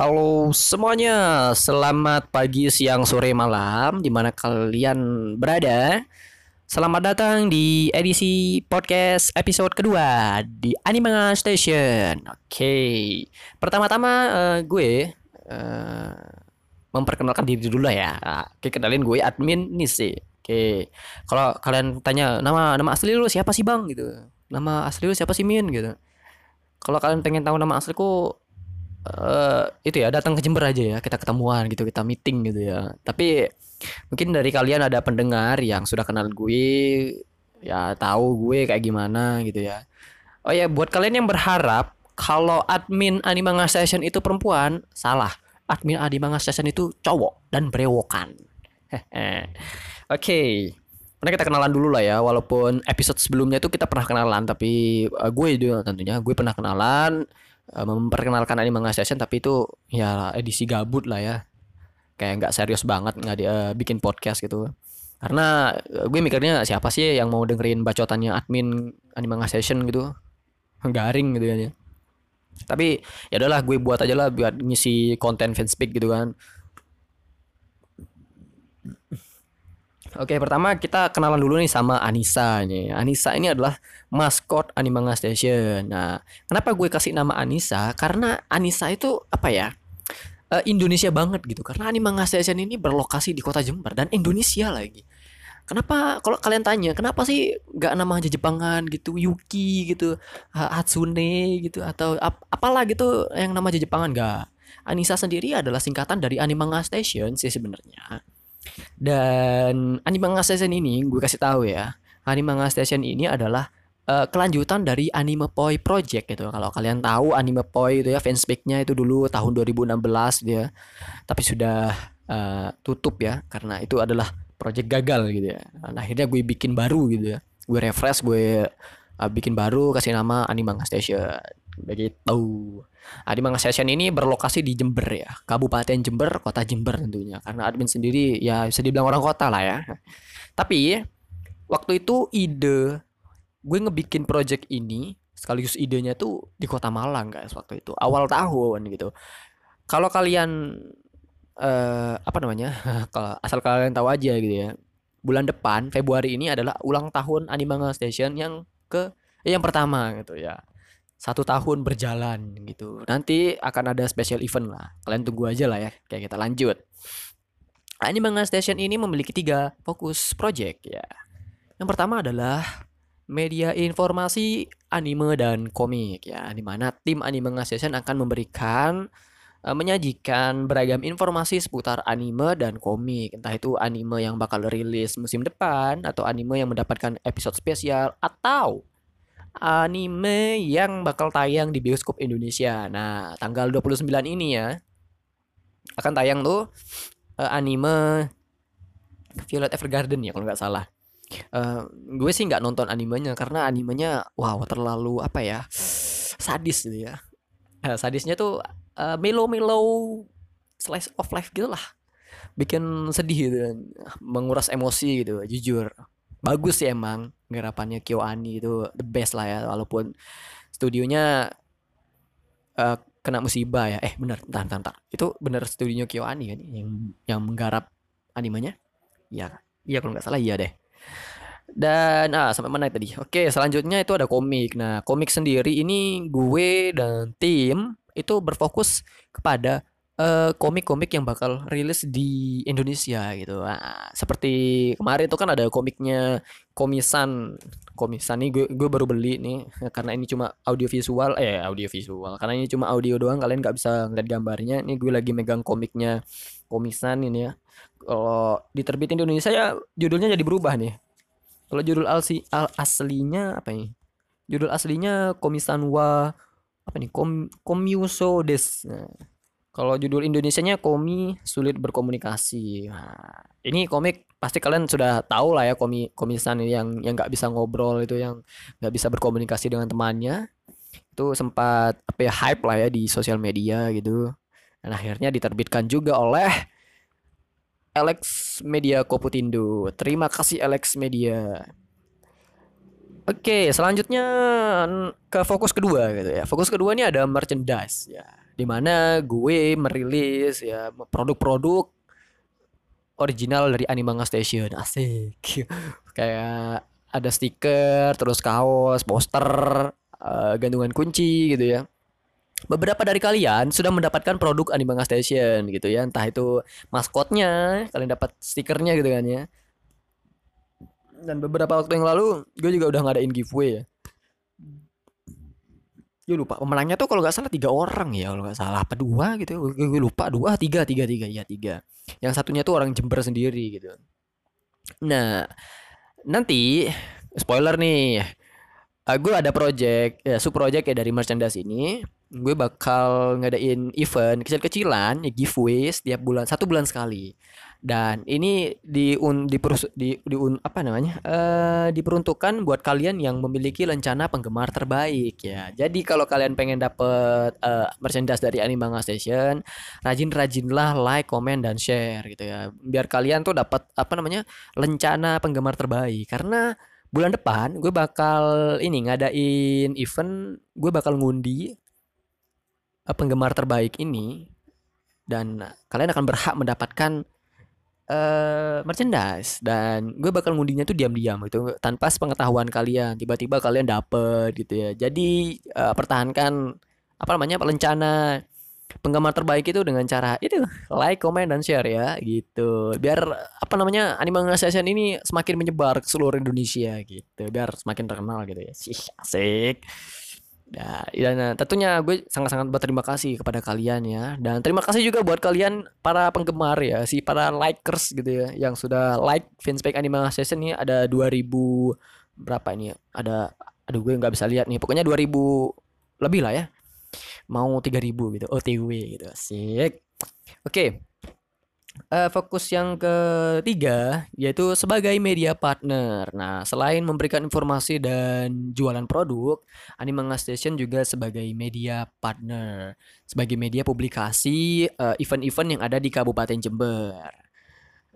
Halo semuanya, selamat pagi, siang, sore, malam Di mana kalian berada. Selamat datang di edisi podcast episode kedua Di Anime Station. Oke Pertama-tama uh, gue uh, Memperkenalkan diri dulu lah ya. Oke, kenalin gue admin Nisi Oke Kalau kalian tanya Nama nama asli lu siapa sih bang? Gitu. Nama asli lu siapa sih Min? Gitu. Kalau kalian pengen tahu nama asliku uh, itu ya datang ke Jember aja ya kita ketemuan gitu kita meeting gitu ya. Tapi mungkin dari kalian ada pendengar yang sudah kenal gue ya tahu gue kayak gimana gitu ya. Oh ya buat kalian yang berharap kalau admin Animanga Station itu perempuan salah. Admin Animanga Station itu cowok dan brewokan. Oke. Okay. Karena kita kenalan dulu lah ya, walaupun episode sebelumnya itu kita pernah kenalan, tapi uh, gue juga tentunya gue pernah kenalan, uh, memperkenalkan anime session tapi itu ya edisi gabut lah ya. Kayak nggak serius banget nggak dia uh, bikin podcast gitu. Karena uh, gue mikirnya siapa sih yang mau dengerin bacotannya admin anime session gitu? Garing gitu ya tapi ya udahlah gue buat aja lah buat ngisi konten fanspeak gitu kan Oke, pertama kita kenalan dulu nih sama Anissa nih. Anissa ini adalah maskot Animanga Station. Nah, kenapa gue kasih nama Anissa? Karena Anissa itu apa ya? Uh, Indonesia banget gitu. Karena Animanga Station ini berlokasi di kota Jember dan Indonesia lagi. Kenapa kalau kalian tanya, kenapa sih nggak nama aja Jepangan gitu, Yuki gitu, Hatsune gitu atau ap apalah gitu yang nama aja Jepangan nggak? Anissa sendiri adalah singkatan dari Animanga Station sih sebenarnya dan Anime Station ini gue kasih tahu ya. Anime Station ini adalah uh, kelanjutan dari Anime Poi Project gitu. Kalau kalian tahu Anime Poi itu ya fanspage-nya itu dulu tahun 2016 dia. Tapi sudah uh, tutup ya karena itu adalah project gagal gitu ya. Dan akhirnya gue bikin baru gitu ya. Gue refresh, gue uh, bikin baru kasih nama Anime Station. Begitu. Adimang Session ini berlokasi di Jember ya, Kabupaten Jember, Kota Jember tentunya. Karena admin sendiri ya bisa dibilang orang kota lah ya. Tapi waktu itu ide gue ngebikin project ini sekaligus idenya tuh di Kota Malang guys waktu itu awal tahun gitu. Kalau kalian uh, apa namanya? kalau asal kalian tahu aja gitu ya. Bulan depan Februari ini adalah ulang tahun Animanga Station yang ke yang pertama gitu ya satu tahun berjalan gitu. Nanti akan ada special event lah. Kalian tunggu aja lah ya. Kayak kita lanjut. Anime Station ini memiliki tiga fokus project ya. Yang pertama adalah media informasi anime dan komik ya, di mana tim Anime Station akan memberikan uh, menyajikan beragam informasi seputar anime dan komik, entah itu anime yang bakal rilis musim depan atau anime yang mendapatkan episode spesial atau anime yang bakal tayang di bioskop Indonesia. Nah, tanggal 29 ini ya akan tayang tuh uh, anime Violet Evergarden ya kalau nggak salah. Uh, gue sih nggak nonton animenya karena animenya wow terlalu apa ya sadis gitu ya. Uh, sadisnya tuh uh, melo-melo slice of life gitu lah. Bikin sedih gitu, menguras emosi gitu, jujur bagus sih emang garapannya Kyoani itu the best lah ya walaupun studionya uh, kena musibah ya. Eh bener entar entar, entar. itu bener studionya Kyoani kan yang yang menggarap animenya? Ya iya kalau nggak salah iya deh. Dan ah sampai mana tadi? Oke selanjutnya itu ada komik. Nah komik sendiri ini gue dan tim itu berfokus kepada eh, komik-komik yang bakal rilis di Indonesia gitu. Nah, seperti kemarin itu kan ada komiknya Komisan. Komisan nih gue gue baru beli nih karena ini cuma audio visual eh audio visual. Karena ini cuma audio doang kalian nggak bisa ngeliat gambarnya. Ini gue lagi megang komiknya Komisan ini ya. Kalau diterbitin di Indonesia ya judulnya jadi berubah nih. Kalau judul alsi, al aslinya apa ini? Judul aslinya Komisan wa apa nih? Kom Komyuso des. Nah, kalau judul Indonesianya Komi sulit berkomunikasi. Nah, ini komik pasti kalian sudah tahu lah ya komik komisan yang yang nggak bisa ngobrol itu yang nggak bisa berkomunikasi dengan temannya. Itu sempat apa ya hype lah ya di sosial media gitu. Dan akhirnya diterbitkan juga oleh Alex Media Koputindo. Terima kasih Alex Media. Oke, selanjutnya ke fokus kedua gitu ya. Fokus kedua ini ada merchandise ya di mana gue merilis ya produk-produk original dari Animanga Station. Asik. Kayak ada stiker terus kaos poster uh, gantungan kunci gitu ya. Beberapa dari kalian sudah mendapatkan produk Animanga Station gitu ya. Entah itu maskotnya kalian dapat stikernya gitu kan ya. Dan beberapa waktu yang lalu gue juga udah ngadain giveaway ya gue lupa pemenangnya tuh kalau nggak salah tiga orang ya kalau nggak salah. Apa dua gitu. Gue, lupa. Dua tiga tiga tiga. Ya tiga. Yang satunya tuh orang Jember sendiri gitu. Nah nanti spoiler nih. Uh, gue ada project ya sub project ya dari merchandise ini gue bakal ngadain event kecil-kecilan ya giveaway setiap bulan satu bulan sekali. Dan ini di un di, di, di un, apa namanya uh, diperuntukkan buat kalian yang memiliki rencana penggemar terbaik ya. Jadi kalau kalian pengen dapet uh, merchandise dari Animanga Station rajin-rajinlah like comment dan share gitu ya. Biar kalian tuh dapat apa namanya rencana penggemar terbaik. Karena bulan depan gue bakal ini ngadain event gue bakal ngundi penggemar terbaik ini dan kalian akan berhak mendapatkan uh, merchandise dan gue bakal ngundinya tuh diam-diam gitu tanpa sepengetahuan kalian tiba-tiba kalian dapet gitu ya jadi uh, pertahankan apa namanya rencana penggemar terbaik itu dengan cara itu like, comment dan share ya gitu. Biar apa namanya anime session ini semakin menyebar ke seluruh Indonesia gitu. Biar semakin terkenal gitu ya. Sih asik. Ya, dan nah, tentunya gue sangat-sangat berterima kasih kepada kalian ya. Dan terima kasih juga buat kalian para penggemar ya, si para likers gitu ya yang sudah like fanspage Anime Session ini ada 2000 berapa ini ya? Ada aduh gue nggak bisa lihat nih. Pokoknya 2000 lebih lah ya. Mau 3000 gitu. OTW gitu. Asik. Oke. Okay uh, fokus yang ketiga yaitu sebagai media partner. Nah, selain memberikan informasi dan jualan produk, Animanga Station juga sebagai media partner, sebagai media publikasi eh, event-event yang ada di Kabupaten Jember.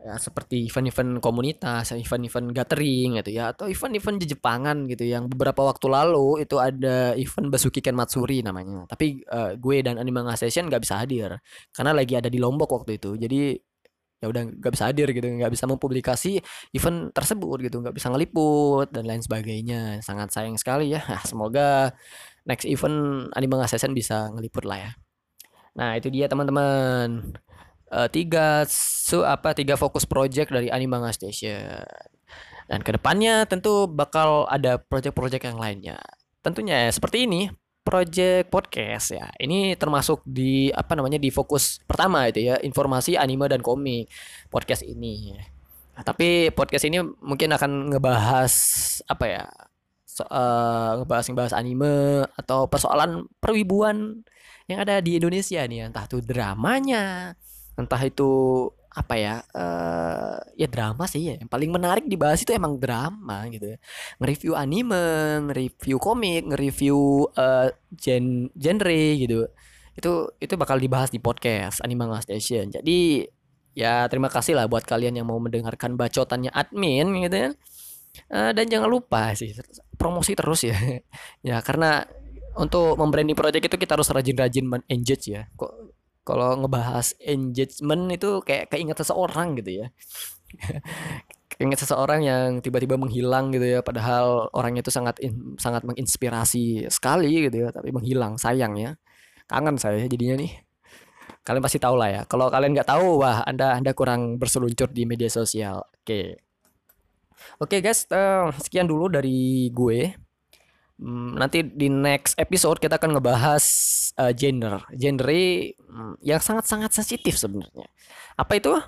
Ya, seperti event-event komunitas, event-event gathering gitu ya, atau event-event Jepangan gitu yang beberapa waktu lalu itu ada event Basuki Ken Matsuri namanya. Tapi uh, gue dan Animanga Station gak bisa hadir karena lagi ada di Lombok waktu itu. Jadi ya udah nggak bisa hadir gitu nggak bisa mempublikasi event tersebut gitu nggak bisa ngeliput dan lain sebagainya. Sangat sayang sekali ya. Nah, semoga next event anime session bisa ngeliput lah ya. Nah itu dia teman-teman. Uh, tiga su apa tiga fokus project dari anime station dan ke depannya tentu bakal ada project-project yang lainnya. Tentunya seperti ini project podcast ya. Ini termasuk di apa namanya di fokus pertama itu ya, informasi anime dan komik podcast ini. Nah, tapi podcast ini mungkin akan ngebahas apa ya? So, uh, ngebahas ngebahas anime atau persoalan perwibuan yang ada di Indonesia nih, entah itu dramanya, entah itu apa ya uh, ya drama sih ya. Yang paling menarik dibahas itu emang drama gitu ya. Nge-review anime nge-review komik nge-review uh, gen genre gitu. Itu itu bakal dibahas di podcast Anime Station. Jadi ya terima kasih lah buat kalian yang mau mendengarkan bacotannya admin gitu ya. Uh, dan jangan lupa sih promosi terus ya. Ya karena untuk membranding project itu kita harus rajin-rajin men-engage ya. Kok kalau ngebahas engagement itu kayak keinget seseorang gitu ya. Keinget seseorang yang tiba-tiba menghilang gitu ya padahal orangnya itu sangat in, sangat menginspirasi sekali gitu ya tapi menghilang sayang ya. Kangen saya jadinya nih. Kalian pasti tahu lah ya. Kalau kalian nggak tahu wah anda anda kurang berseluncur di media sosial. Oke. Okay. oke okay, guys uh, sekian dulu dari gue Hmm, nanti di next episode kita akan ngebahas uh, genre, genre hmm, yang sangat-sangat sensitif sebenarnya. Apa itu?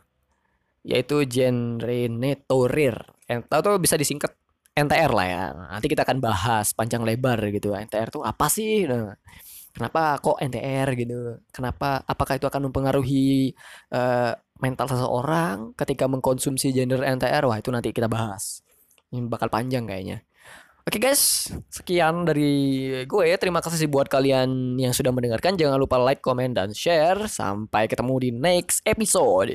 Yaitu genre netorir. Atau bisa disingkat NTR lah ya. Nanti kita akan bahas panjang lebar gitu. NTR itu apa sih? Nah, kenapa kok NTR gitu? Kenapa? Apakah itu akan mempengaruhi uh, mental seseorang ketika mengkonsumsi genre NTR? Wah itu nanti kita bahas. Ini bakal panjang kayaknya. Oke guys, sekian dari gue. Terima kasih buat kalian yang sudah mendengarkan. Jangan lupa like, comment, dan share. Sampai ketemu di next episode.